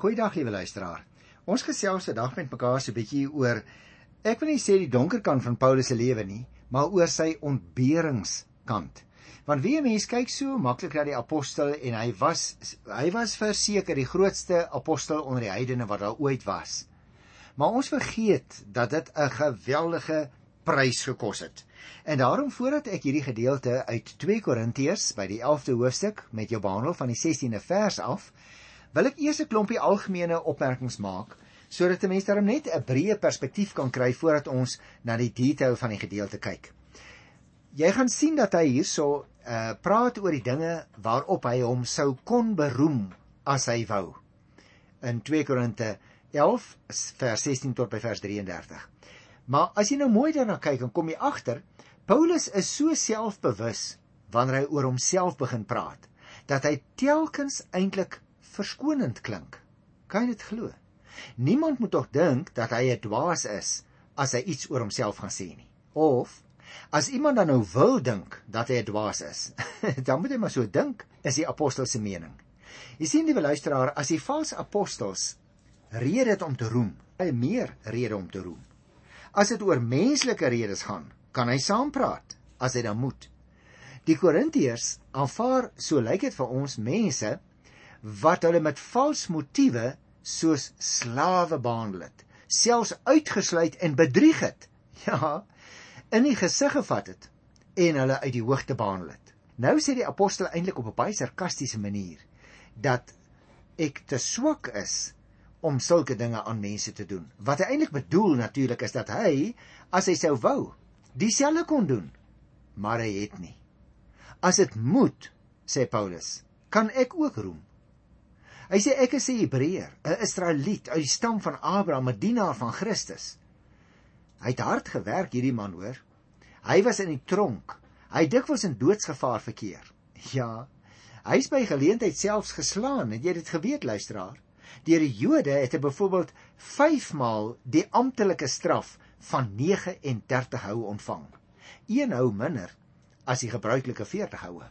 Goeiedag liewe luisteraar. Ons gesels vandag met mekaar so 'n bietjie oor ek wil nie sê die donker kant van Paulus se lewe nie, maar oor sy ontberingskant. Want wie 'n mens kyk so maklik na die apostel en hy was hy was verseker die grootste apostel onder die heidene wat daar ooit was. Maar ons vergeet dat dit 'n geweldige prys gekos het. En daarom voordat ek hierdie gedeelte uit 2 Korintiërs by die 11de hoofstuk met jou behandel van die 16de vers af, wil ek eers 'n klompie algemene opmerkings maak sodat 'n mens daarom net 'n breë perspektief kan kry voordat ons na die detail van die gedeelte kyk. Jy gaan sien dat hy hierso uh praat oor die dinge waarop hy hom sou kon beroem as hy wou. In 2 Korinte 11 vers 16 tot by vers 33. Maar as jy nou mooi daarna kyk, dan kom jy agter Paulus is so selfbewus wanneer hy oor homself begin praat dat hy telkens eintlik verskonend klink. Kan jy dit glo? Niemand moet tog dink dat hy 'n dwaas is as hy iets oor homself gaan sê nie. Of as iemand dan nou wil dink dat hy 'n dwaas is, dan moet hy maar so dink, is die apostel se mening. Jy sien die luisteraar, as die valse apostels rede het om te roem, hy meer rede om te roem. As dit oor menslike redes gaan, kan hy saampraat as hy dan moet. Die Korintiërs aanvaar, so lyk dit vir ons mense, wat hulle met vals motiewe soos slawe behandel het, selfs uitgesluit en bedrieg het. Ja, in die gesig gevat het en hulle uit die hoogte behandel het. Nou sê die apostel eintlik op 'n baie sarkastiese manier dat ek te swak is om sulke dinge aan mense te doen. Wat hy eintlik bedoel natuurlik is dat hy as hy sou wou dieselfde kon doen, maar hy het nie. As dit moet, sê Paulus, kan ek ook roem. Hy sê ek is 'n Hebreër, 'n Israeliet uit die stam van Abraham, 'n dienaar van Christus. Hy het hard gewerk hierdie man hoor. Hy was in die tronk. Hy het dikwels in doodsgevaar verkeer. Ja. Hy's by geleentheid selfs geslaan, het jy dit geweet luisteraar? Deur die Jode het hy byvoorbeeld 5 maal die amptelike straf van 39 houe ontvang. Een hou minder as die gebruikelike 40 houe.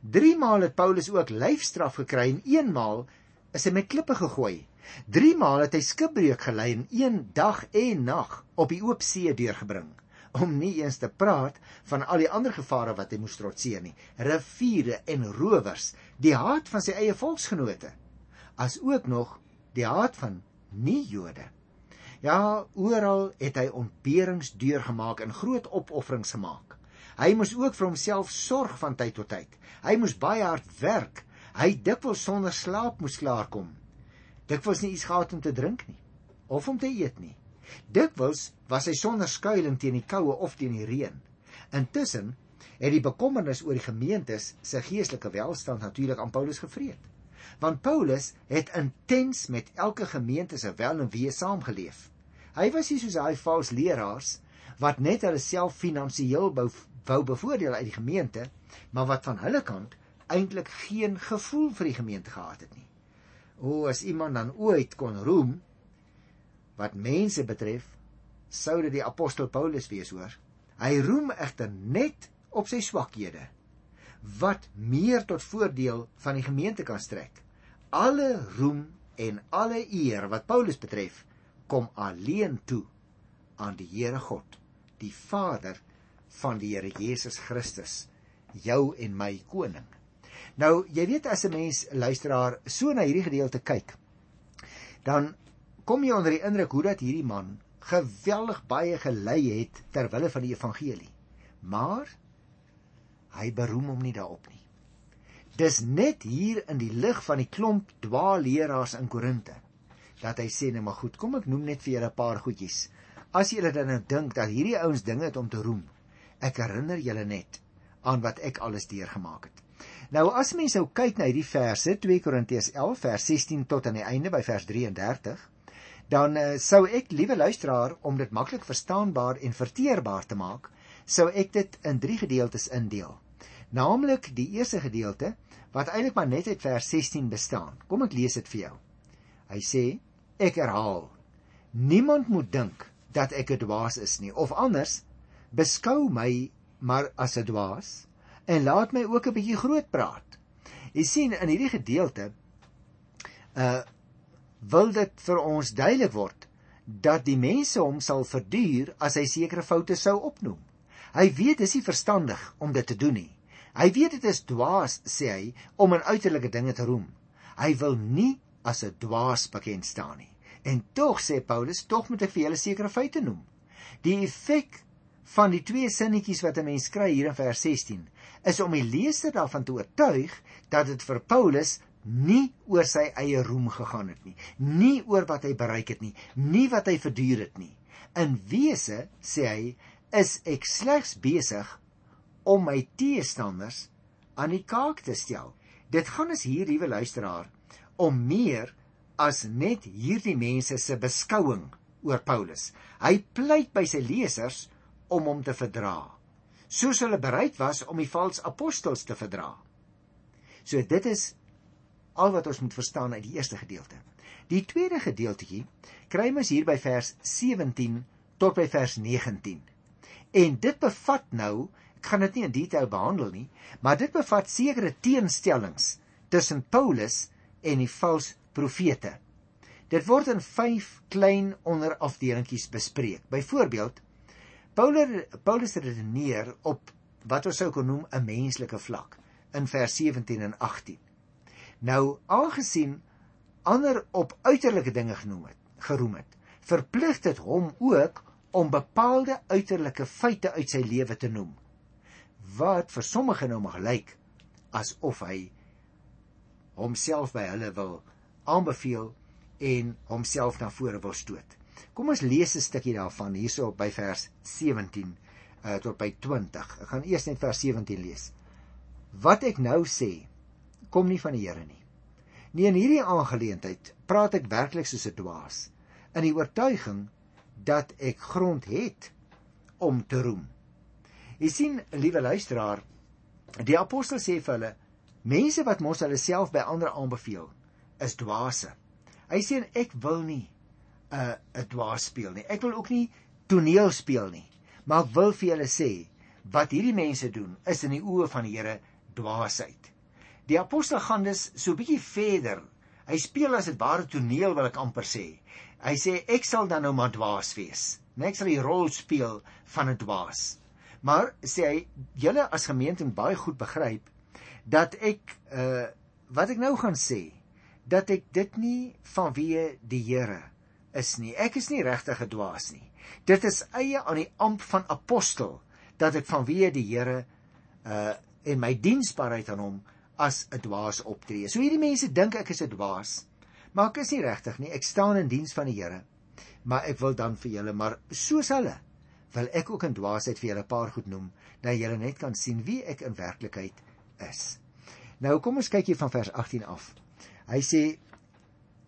3 maal het Paulus ook lyfstraf gekry en 1 maal is hy met klippe gegooi. 3 maal het hy skipbreuk gelei en 1 dag en nag op die oop see deurgebring om nie eens te praat van al die ander gevare wat hy moes trotseer nie riviere en rowers die haat van sy eie volksgenote as ook nog die haat van nie Jode ja oral het hy ontberings deurgemaak en groot opofferings gemaak hy moes ook vir homself sorg van tyd tot tyd hy moes baie hard werk hy dikwels sonder slaap moes klaarkom dikwels nie iets gehad om te drink nie of om te eet nie Dikwels was hy sonder skuilings teen die koue of teen die reën. Intussen het die bekommernis oor die gemeentes se geestelike welstand natuurlik aan Paulus gevreet. Want Paulus het intens met elke gemeente se wel en wee saamgeleef. Hy was nie soos daai vals leraars wat net hulle self finansiëel wou bevoordeel uit die gemeente, maar wat van hulle kant eintlik geen gevoel vir die gemeente gehad het nie. O, as iemand dan ooit kon roem wat mense betref, sou dit die apostel Paulus wees hoor. Hy roem egter net op sy swakhede wat meer tot voordeel van die gemeente kan strek. Alle roem en alle eer wat Paulus betref, kom alleen toe aan die Here God, die Vader van die Here Jesus Christus, jou en my koning. Nou, jy weet as 'n mens luisteraar so na hierdie gedeelte kyk, dan kom jy onder die indruk hoe dat hierdie man geweldig baie gelei het ter wille van die evangelie. Maar hy beroem hom nie daarop nie. Dis net hier in die lig van die klomp dwaalleraars in Korinte dat hy sê net maar goed, kom ek noem net vir julle 'n paar goedjies. As julle dan nou dink dat hierdie ouens dinge het om te roem, ek herinner julle net aan wat ek alles deurgemaak het. Nou as mense nou kyk na hierdie verse 2 Korintiërs 11 vers 16 tot aan die einde by vers 33 dan uh, sou ek liewe luisteraar om dit maklik verstaanbaar en verteerbaar te maak, sou ek dit in 3 gedeeltes indeel. Naamlik die eerste gedeelte wat eintlik maar net uit vers 16 bestaan. Kom ek lees dit vir jou. Hy sê: Ek herhaal: Niemand moet dink dat ek 'n dwaas is nie of anders beskou my maar as 'n dwaas en laat my ook 'n bietjie groot praat. Jy sien in hierdie gedeelte uh wil dit vir ons duidelik word dat die mense hom sal verduur as hy sekere foute sou opnoem. Hy weet dis nie verstandig om dit te doen nie. Hy weet dit is dwaas, sê hy, om in uiterlike dinge te roem. Hy wil nie as 'n dwaas bekend staan nie. En tog sê Paulus, tog moet ek vir julle sekere feite noem. Die effek van die twee sinnetjies wat 'n mens kry hier in vers 16 is om die leser daarvan te oortuig dat dit vir Paulus nie oor sy eie roem gegaan het nie, nie oor wat hy bereik het nie, nie wat hy verduur het nie. In wese sê hy, is ek slegs besig om my teestanders aan die kaak te stel. Dit gaan as hier, liewe luisteraar, om meer as net hierdie mense se beskouing oor Paulus. Hy pleit by sy lesers om hom te verdra, soos hulle bereid was om die valse apostels te verdra. So dit is al wat ons moet verstaan uit die eerste gedeelte. Die tweede gedeeltjie kry ons hier by vers 17 tot by vers 19. En dit bevat nou, ek gaan dit nie in detail behandel nie, maar dit bevat sekere teenstellings tussen Paulus en die valse profete. Dit word in 5 klein onderafdelingkies bespreek. Byvoorbeeld, Paulus Paulus redeneer op wat ons sou kon noem 'n menslike vlak in vers 17 en 18. Nou, aangesien ander op uiterlike dinge genoem het, geroem het, verplig dit hom ook om bepaalde uiterlike feite uit sy lewe te noem wat vir sommige nou mag lyk asof hy homself by hulle wil aanbeveel en homself na vore wil stoot. Kom ons lees 'n stukkie daarvan hierso by vers 17 uh, eh, tot by 20. Ek gaan eers net vers 17 lees. Wat ek nou sê, kom nie van die Here nie. Nie in hierdie aangeleentheid praat ek werklik soos 'n dwaas in die oortuiging dat ek grond het om te roem. Jy sien, liewe luisteraar, die apostel sê vir hulle, mense wat mos hulle self by ander aanbeveel, is dwaase. Hy sê ek wil nie 'n uh, 'n dwaas speel nie. Ek wil ook nie toneel speel nie. Maar ek wil vir julle sê wat hierdie mense doen is in die oë van die Here dwaasheid. Die apostel gaan dus so 'n bietjie verder. Hy speel as dit ware toneel wil ek amper sê. Hy sê ek sal dan nou maar dwaas wees. Net ek sal die rol speel van 'n dwaas. Maar sê hy julle as gemeente moet baie goed begryp dat ek uh wat ek nou gaan sê dat ek dit nie vanweë die Here is nie. Ek is nie regtig gedwaas nie. Dit is eie aan die amp van apostel dat ek vanweë die Here uh en my diensbaarheid aan hom as 'n dwaas optree. So hierdie mense dink ek is 'n dwaas. Maar ek is nie regtig nie. Ek staan in diens van die Here. Maar ek wil dan vir julle maar soos hulle wil ek ook in dwaasheid vir julle 'n paar goed noem dat julle net kan sien wie ek in werklikheid is. Nou kom ons kyk hier van vers 18 af. Hy sê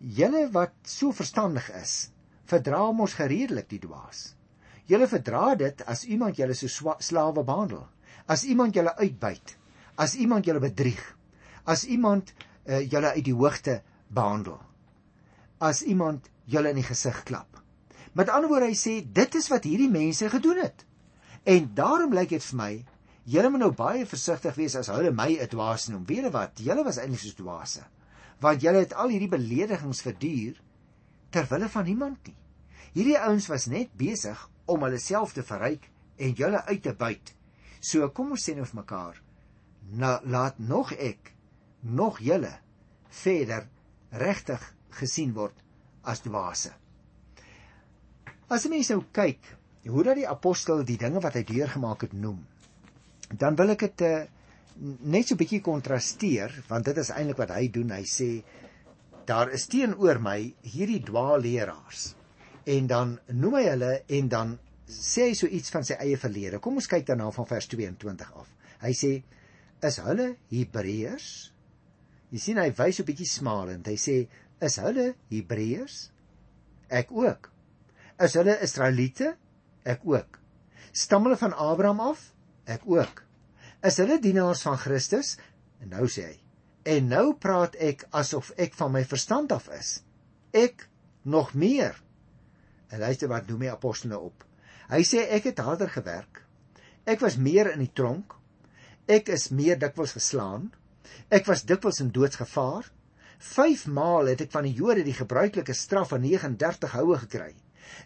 julle wat so verstandig is, verdra mos gereedelik die dwaas. Julle verdra dit as iemand julle so slawe behandel, as iemand julle uitbuit, as iemand julle bedrieg, as iemand uh, julle uit die hoogte behandel, as iemand julle in die gesig klap. Met ander woorde hy sê dit is wat hierdie mense gedoen het. En daarom lyk dit vir my julle moet nou baie versigtig wees as hulle my 'n dwaas noem. Weet jy wat? Julle was eintlik so dwaase want julle het al hierdie beledigings verduur ter wille van niemand nie. Hierdie ouens was net besig om hulle self te verryk en julle uit te buit. So kom ons sê nou vir mekaar, na, laat nog ek nog julle verder regtig gesien word as dwaase. As jy mens nou kyk hoe dat die apostel die dinge wat hy deurgemaak het noem, dan wil ek dit uh, net so 'n bietjie kontrasteer want dit is eintlik wat hy doen. Hy sê daar is teenoor my hierdie dwaalleraars. En dan noem hy hulle en dan sê hy so iets van sy eie verlede. Kom ons kyk daarna van vers 22 af. Hy sê is hulle Hebreërs? Jy sien hy wys so 'n bietjie smalend. Hy sê is hulle Hebreërs? Ek ook. Is hulle Israeliete? Ek ook. Stam hulle van Abraham af? Ek ook is hulle dienaars van Christus? En nou sê hy: "En nou praat ek asof ek van my verstand af is. Ek nog meer." En luister wat noem die apostole op. Hy sê ek het harder gewerk. Ek was meer in die tronk. Ek is meer dikwels geslaan. Ek was dikwels in doodsgevaar. 5 maal het ek van die Jode die gebruikelike straf van 39 houe gekry.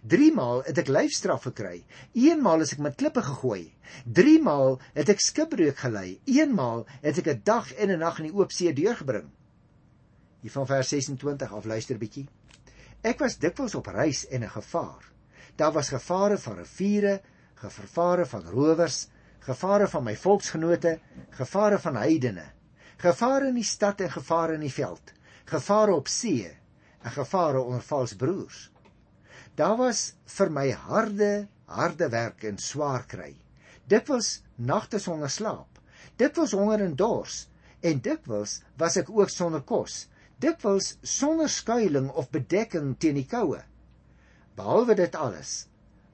3 maal het ek lyfstraf gekry. 1 maal is ek met klippe gegooi. 3 maal het ek skipbreuk gelei. 1 maal het ek 'n dag en 'n nag in die oop see deurgebring. Hier van vers 26 af luister bietjie. Ek was dikwels op reis en 'n gevaar. Daar was gevare van riviere, gevare van rowers, gevare van my volksgenote, gevare van heidene, gevare in die stad en gevare in die veld, gevare op see en gevare onder vals broers. Daar was vir my harde, harde werk en swaar kry. Dikwels nagte sonder slaap, dikwels honger en dors, en dikwels was ek ook sonder kos, dikwels sonder skuiling of bedekking teen die koue. Behalwe dit alles,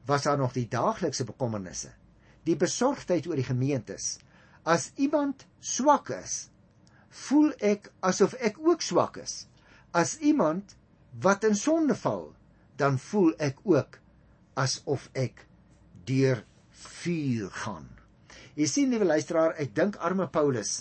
was daar nog die daaglikse bekommernisse, die besorgdheid oor die gemeentes. As iemand swak is, voel ek asof ek ook swak is. As iemand wat in sonde val, dan voel ek ook asof ek deur vuur gaan. Jy sien liewe luisteraar, ek dink arme Paulus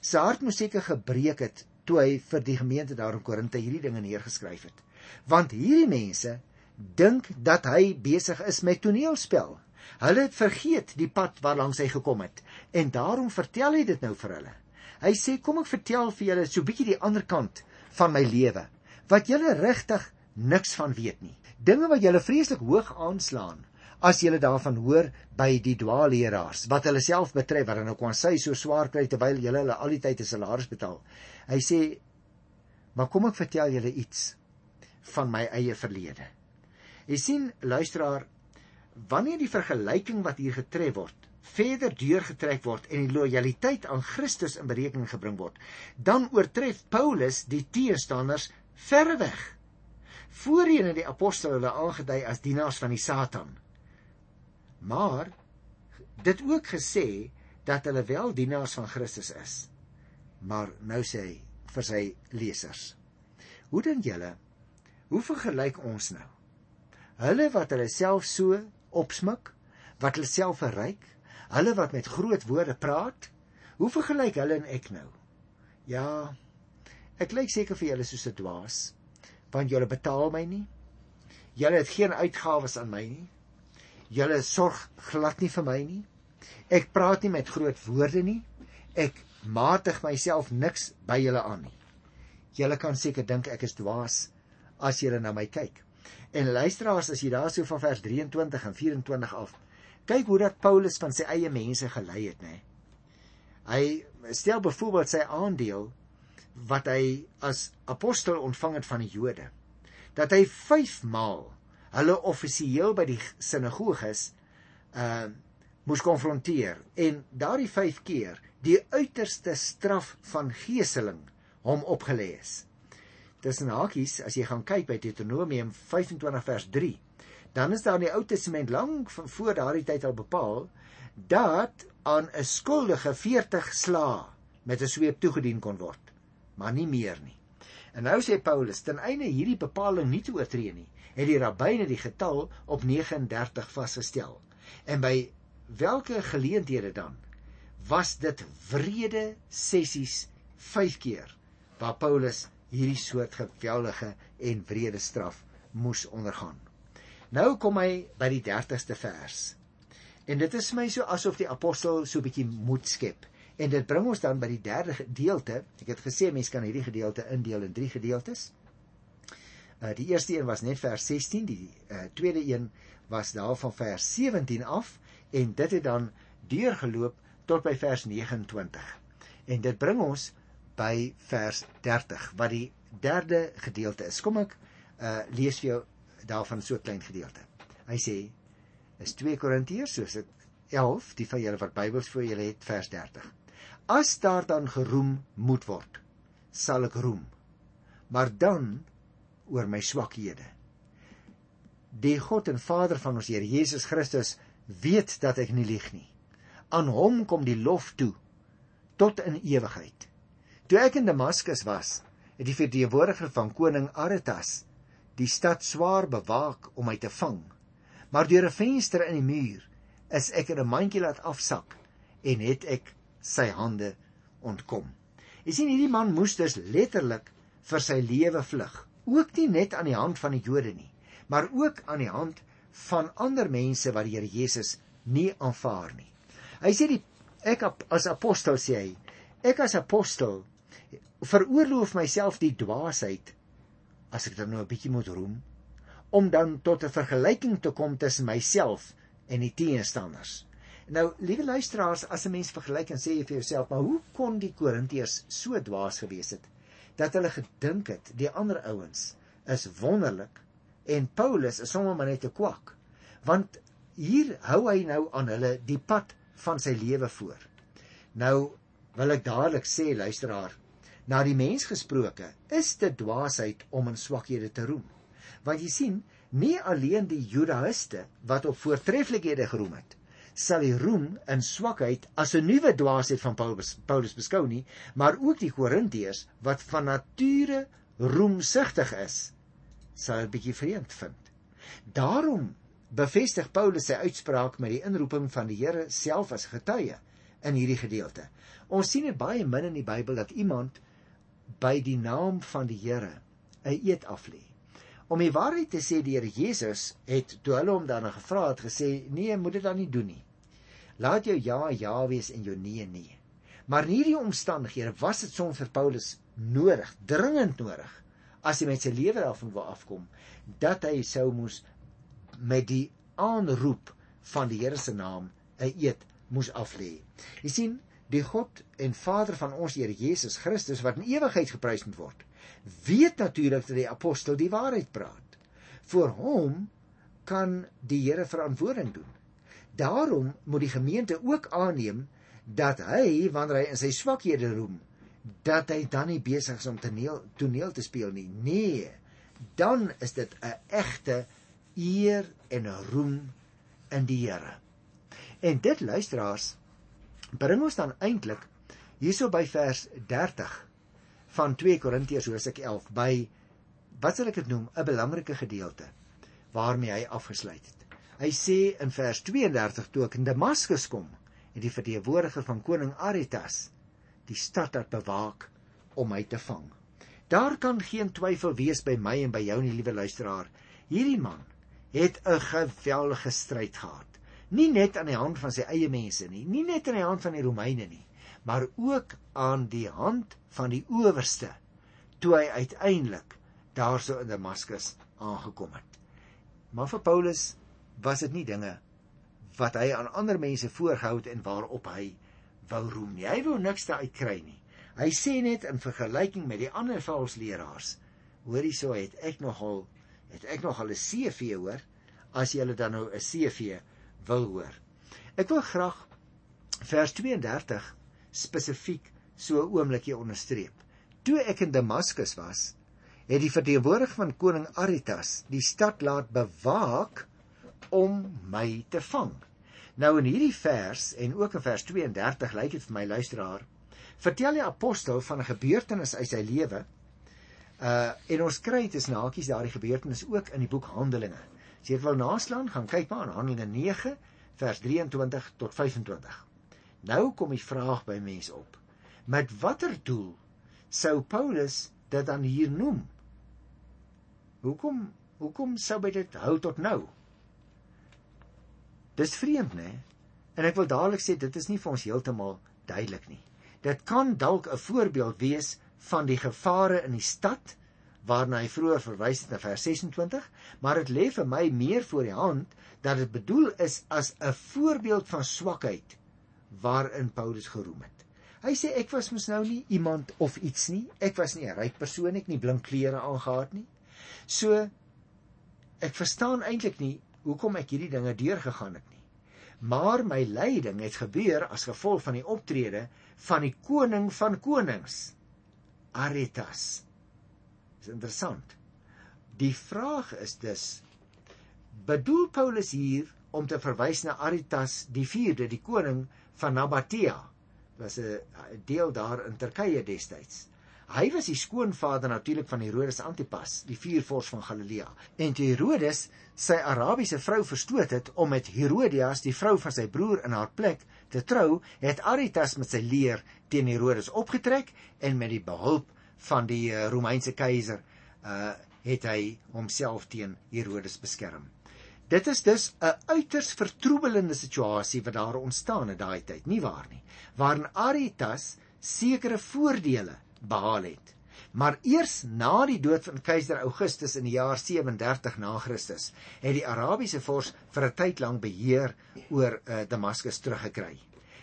se hart moes seker gebreek het toe hy vir die gemeente daar in Korinthe hierdie dinge neergeskryf het. Want hierdie mense dink dat hy besig is met toneelspel. Hulle het vergeet die pad waarlangs hy gekom het en daarom vertel hy dit nou vir hulle. Hy sê kom ek vertel vir julle so 'n bietjie die ander kant van my lewe wat julle regtig niks van weet nie. Dinge wat julle vreeslik hoog aanslaan as julle daarvan hoor by die dwaalleraars wat hulle self betref wat hulle nou kon sê so swaar kry terwyl julle hulle al die tyd 'n salaris betaal. Hy sê maar kom ek vertel julle iets van my eie verlede. Jy sien, luisteraar, wanneer die vergelyking wat hier getref word, verder deurgetrek word en die lojaliteit aan Christus in berekening gebring word, dan oortref Paulus die teestanders verreweg. Voorheen het die apostel hulle aangedui as dienaars van die Satan. Maar dit ook gesê dat hulle wel dienaars van Christus is. Maar nou sê hy vir sy lesers: Hoe dink julle? Hoe vergelyk ons nou? Hulle wat hulle self so opsmik, wat hulle self verryk, hulle wat met groot woorde praat, hoe vergelyk hulle en ek nou? Ja, ek lyk seker vir julle soos 'n dwaas, want julle betaal my nie. Julle het geen uitgawes aan my nie. Julle sorg glad nie vir my nie. Ek praat nie met groot woorde nie. Ek matig myself niks by julle aan nie. Julle kan seker dink ek is dwaas as julle na my kyk. En luisteraars, as jy daar so van vers 23 en 24 af, kyk hoe dat Paulus van sy eie mense gelei het, nê. Hy stel byvoorbeeld sy aandeel wat hy as apostel ontvang het van die Jode. Dat hy 5 maal hulle offisieel by die sinagoges uh moes konfronteer en daardie 5 keer die uiterste straf van geeseling hom opgelê is tussen hakies as jy gaan kyk by Deuteronomium 25 vers 3 dan is daar in die Ou Testament lank van voor daardie tyd al bepaal dat aan 'n skuldige 40 slaa met 'n sweep toegedien kon word maar nie meer nie en nou sê Paulus ten einde hierdie bepaling nie te oortree nie het die rabbyne die getal op 39 vasgestel en by watter geleenthede dan was dit wrede sessies 5 keer waar Paulus hierdie soort geweldige en wrede straf moes ondergaan. Nou kom hy by die 30ste vers. En dit is my so asof die apostel so 'n bietjie moed skep. En dit bring ons dan by die derde gedeelte. Ek het gesê mense kan hierdie gedeelte indeel in drie gedeeltes. Uh die eerste een was net vers 16, die uh tweede een was daarvan vers 17 af en dit het dan deurgeloop tot by vers 29. En dit bring ons by vers 30 wat die derde gedeelte is. Kom ek uh lees vir jou daarvan so 'n klein gedeelte. Hy sê is 2 Korintiërs soos dit 11 die van julle wat Bybels voor julle het vers 30. As daar dan geroem moet word, sal ek roem. Maar dan oor my swakhede. Die God en Vader van ons Here Jesus Christus weet dat ek nie lieg nie. Aan hom kom die lof toe tot in ewigheid. Toe ek in Damaskus was, het die verteenwoordiger van koning Aretas die stad swaar bewaak om my te vang. Maar deur 'n venster in die muur is ek in 'n mandjie laat afsak en het ek sy hande ontkom. Jy sien hierdie man moes dus letterlik vir sy lewe vlug. Ook nie net aan die hand van die Jode nie, maar ook aan die hand van ander mense wat die Here Jesus nie aanvaar nie. Hy sê die ek as apostel sê hy, ek as apostel veroorloof myself die dwaasheid as ek dan nou 'n bietjie moet roem om dan tot 'n vergelyking te kom tussen myself en die teenstanders. Nou, liewe luisteraars, as 'n mens vergelyk en sê jy vir jouself, maar hoe kon die Korintiërs so dwaas gewees het dat hulle gedink het die ander ouens is wonderlik en Paulus is sommer maar net 'n kwak? Want hier hou hy nou aan hulle die pad van sy lewe voor. Nou wil ek dadelik sê, luisteraar, na die mens gesproke, is dit dwaasheid om in swakhede te roem. Want jy sien, nie alleen die Judaïste wat op voortreffelikhede geroem het, sal die roem in swakheid as 'n nuwe dwaasheid van Paulus Paulus beskou nie, maar ook die Korintiërs wat van nature roemsugtig is, sal dit bietjie vreemd vind. Daarom bevestig Paulus sy uitspraak met die inroeping van die Here self as getuie in hierdie gedeelte. Ons sien dit baie min in die Bybel dat iemand by die naam van die Here 'n eed aflê. Om die waarheid te sê, die Here Jesus het toe hulle hom daarna gevra het gesê, "Nee, moet dit dan nie doen nie." Laat jou ja ja wees en jou nee nee. Maar in hierdie omstandighede was dit soms vir Paulus nodig, dringend nodig, as hy met sy lewe daarvan wou afkom, dat hy sou moes met die aanroep van die Here se naam 'n eed moes aflê. Jy sien, die God en Vader van ons Here Jesus Christus wat in ewigheid geprys moet word, weet natuurlik dat die apostel die waarheid praat. Vir hom kan die Here verantwoording doen. Daarom moet die gemeente ook aanneem dat hy wanneer hy in sy swakhede roem, dat hy dan nie besig is om toneel toneel te speel nie. Nee, dan is dit 'n egte eer en 'n roem in die Here. En dit luisteraars bring ons dan eintlik hierso by vers 30 van 2 Korintiërs hoofstuk 11 by wat sal ek dit noem 'n belangrike gedeelte waarmee hy afgesluit het. Hy sê in vers 32 toe ek in Damaskus kom, het die verteenwoordiger van koning Aretas die stad daar bewaak om my te vang. Daar kan geen twyfel wees by my en by jou nie, liewe luisteraar. Hierdie man het 'n geweldige stryd gehad. Nie net aan die hand van sy eie mense nie, nie net aan die hand van die Romeine nie, maar ook aan die hand van die owerste toe hy uiteindelik daarso in Damaskus aangekom het. Maar vir Paulus was dit nie dinge wat hy aan ander mense voorgehou het en waarop hy wou roem. Hy wou niks daaruit kry nie. Hy sê net in vergelyking met die ander valse leraars, hoorie so het ek nogal het ek nogal 'n CV hoor as jy dan nou 'n CV wil hoor. Ek wil graag vers 32 spesifiek so 'n oombliekie onderstreep. Toe ek in Damaskus was, het die verteenwoordiger van koning Aretas die stad laat bewaak om my te vang. Nou in hierdie vers en ook in vers 32 lyk dit vir my luisteraar, vertel die apostel van 'n gebeurtenis uit sy lewe. Uh en ons kry dit is nakies daardie gebeurtenis ook in die boek Handelinge. As jy wil naslaan, gaan kyk maar aan Handelinge 9 vers 23 tot 25. Nou kom die vraag by mense op. Met watter doel sou Paulus dit dan hier noem? Hoekom hoekom sou hy dit hou tot nou? Dis vreemd, né? En ek wil dadelik sê dit is nie vir ons heeltemal duidelik nie. Dit kan dalk 'n voorbeeld wees van die gevare in die stad waarna hy vroeër verwys het in vers 26, maar dit lê vir my meer voor die hand dat dit bedoel is as 'n voorbeeld van swakheid waarin Paulus geroem het. Hy sê ek was mos nou nie iemand of iets nie. Ek was nie 'n ryk persoon ek nie blink klere aangetree nie. So ek verstaan eintlik nie hoekom ek hierdie dinge deurgegaan het nie. Maar my lyding het gebeur as gevolg van die optrede van die koning van konings, Aretas. Dis interessant. Die vraag is dus bedoel Paulus hier om te verwys na Aretas die 4de, die koning van Nabatea. Was 'n deel daar in Turkye destyds. Hy was die skoonvader natuurlik van Herodes Antipas, die vuurvors van Galilea. En toe Herodes sy Arabiese vrou verstoot het om met Herodias, die vrou van sy broer in haar plek te trou, het Aretas met sy leer teen Herodes opgetrek en met die behulp van die uh, Romeinse keiser uh het hy homself teen Herodes beskerm. Dit is dus 'n uiters vertroebelende situasie wat daar ontstaan in daai tyd, nie waar nie? Waarin Aretas sekere voordele behaal het. Maar eers na die dood van keiser Augustus in die jaar 37 na Christus, het die Arabiese vors vir 'n tyd lank beheer oor uh, Damaskus teruggekry.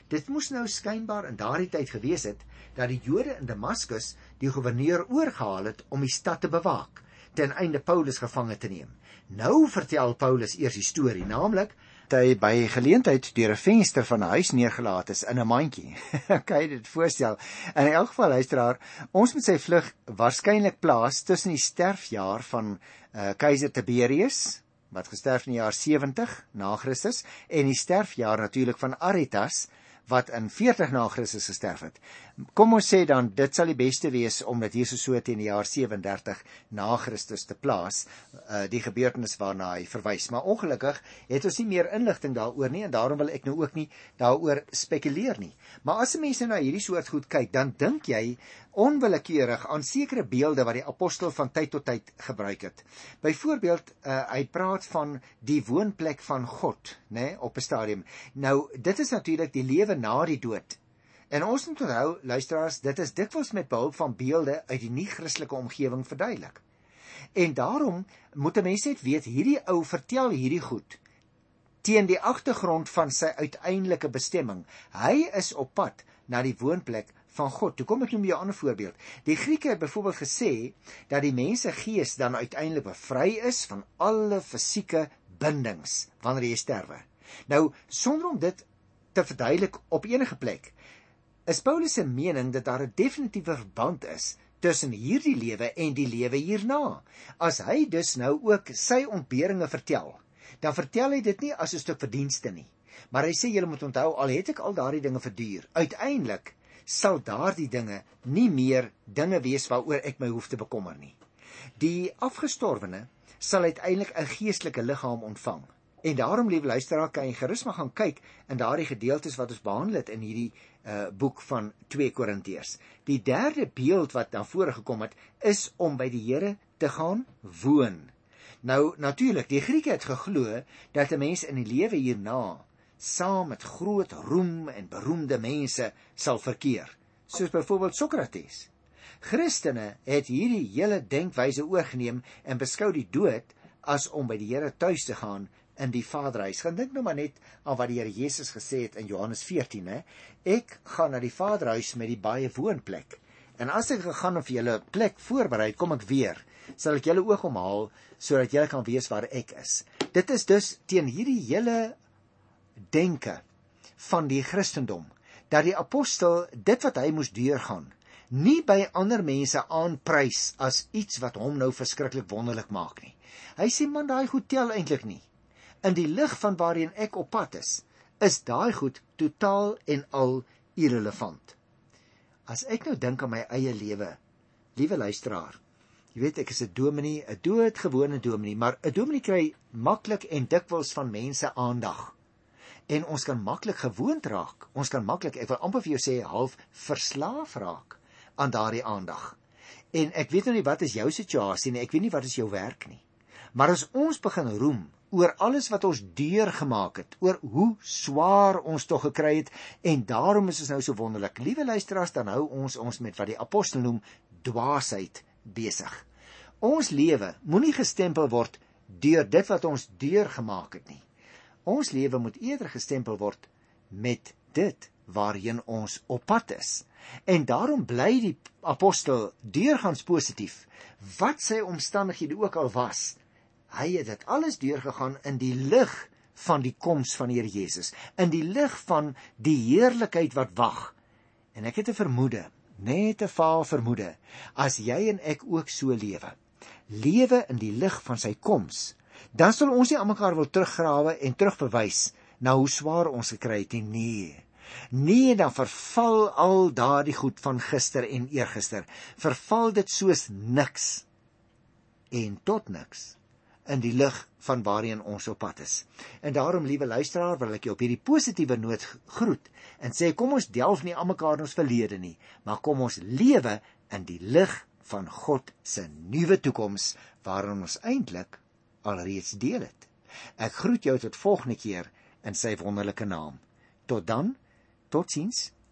Dit moes nou skynbaar in daardie tyd gewees het dat die Jode in Damaskus die goewerneur oorgehaal het om die stad te bewaak ten einde Paulus gevange te neem. Nou vertel Paulus eers die storie, naamlik hy by geleentheid deur 'n venster van 'n huis neergelaat is in 'n mandjie. jy dit voorstel? In elk geval luisteraar, ons moet sy vlug waarskynlik plaas tussen die sterfjaar van uh, keiser Tiberius wat gesterf in die jaar 70 na Christus en die sterfjaar natuurlik van Aretas wat in 40 na Christus gesterf het. Kom ons sê dan dit sal die beste wees om dit hier so teen die jaar 37 na Christus te plaas, uh, die gebeurtenis waarna hy verwys. Maar ongelukkig het ons nie meer inligting daaroor nie en daarom wil ek nou ook nie daaroor spekuleer nie. Maar as mense na hierdie soort goed kyk, dan dink jy onwillekeurig aan sekere beelde wat die apostel van tyd tot tyd gebruik het. Byvoorbeeld, uh, hy praat van die woonplek van God, nê, nee, op 'n stadium. Nou, dit is natuurlik die lewe na die dood. En ons moet onthou, luisteraars, dit is dikwels met behulp van beelde uit die nie-Christelike omgewing verduidelik. En daarom moet 'n mens net weet hierdie ou vertel hierdie goed teen die agtergrond van sy uiteindelike bestemming. Hy is op pad na die woonplek van God. Toe kom ek noem jou 'n ander voorbeeld. Die Grieke het byvoorbeeld gesê dat die mense gees dan uiteindelik bevry is van alle fisieke bindings wanneer jy sterwe. Nou sonder om dit te verduidelik op enige plek is Paulus se mening dat daar 'n definitiewe verband is tussen hierdie lewe en die lewe hierna. As hy dus nou ook sy ontberinge vertel, dan vertel hy dit nie as 'n stuk verdienste nie, maar hy sê julle moet onthou al het ek al daardie dinge verduur, uiteindelik sal daardie dinge nie meer dinge wees waaroor ek my hoef te bekommer nie. Die afgestorwene sal uiteindelik 'n geestelike liggaam ontvang. En daarom lieve luisteraar, kan jy gerus maar gaan kyk in daardie gedeeltes wat ons behandel het in hierdie uh boek van 2 Korintiërs. Die derde beeld wat dan voorgekom het, is om by die Here te gaan woon. Nou natuurlik, die Grieke het geglo dat 'n mens in die lewe hierna saam met groot roem en beroemde mense sal verkeer, soos byvoorbeeld Sokrates. Christene het hierdie hele denkwyse oorgeneem en beskou die dood as om by die Here tuis te gaan in die Vaderhuis. Gaan dink nou maar net aan wat die Here Jesus gesê het in Johannes 14, hè. Ek gaan na die Vaderhuis met die baie woonplek. En as ek gegaan of julle plek voorberei, kom ek weer. Sal ek julle oog omhaal sodat julle kan weet waar ek is. Dit is dus teen hierdie hele denke van die Christendom dat die apostel dit wat hy moes deurgaan nie by ander mense aanprys as iets wat hom nou verskriklik wonderlik maak nie. Hy sê man daai goed tel eintlik nie. In die lig van waarheen ek op pad is, is daai goed totaal en al irrelevant. As ek nou dink aan my eie lewe, liewe luisteraar, jy weet ek is 'n dominee, 'n doodgewone dominee, maar 'n dominee kry maklik en dikwels van mense aandag en ons kan maklik gewoond raak. Ons kan maklik, ek wil amper vir jou sê, half verslaaf raak aan daardie aandag. En ek weet nou nie wat is jou situasie nie, ek weet nie wat is jou werk nie. Maar as ons begin roem oor alles wat ons deurgemaak het, oor hoe swaar ons tog gekry het en daarom is ons nou so wonderlik. Liewe luisteraars, dan hou ons ons met wat die apostel noem dwaasheid besig. Ons lewe moenie gestempel word deur dit wat ons deurgemaak het nie. Ons lewe moet eerder gestempel word met dit waarheen ons op pad is. En daarom bly die apostel deurgangs positief. Wat sy omstandighede ook al was, hy het dit alles deurgegaan in die lig van die koms van die Here Jesus, in die lig van die heerlikheid wat wag. En ek het 'n vermoede, net 'n vaal vermoede, as jy en ek ook so lewe, lewe in die lig van sy koms, dan sal ons nie almekaar wil teruggrawe en terugbewys na hoe swaar ons gekry het nie. Nee. Nee, dan verval al daardie goed van gister en eergister. Verval dit soos niks en tot niks in die lig van waarheen ons op pad is. En daarom, liewe luisteraar, wil ek jou op hierdie positiewe noot groet en sê kom ons delf nie almekaar in ons verlede nie, maar kom ons lewe in die lig van God se nuwe toekoms waarin ons eintlik alreeds deel het. Ek groet jou tot volgende keer in sy wonderlike naam. Tot dan, totsiens.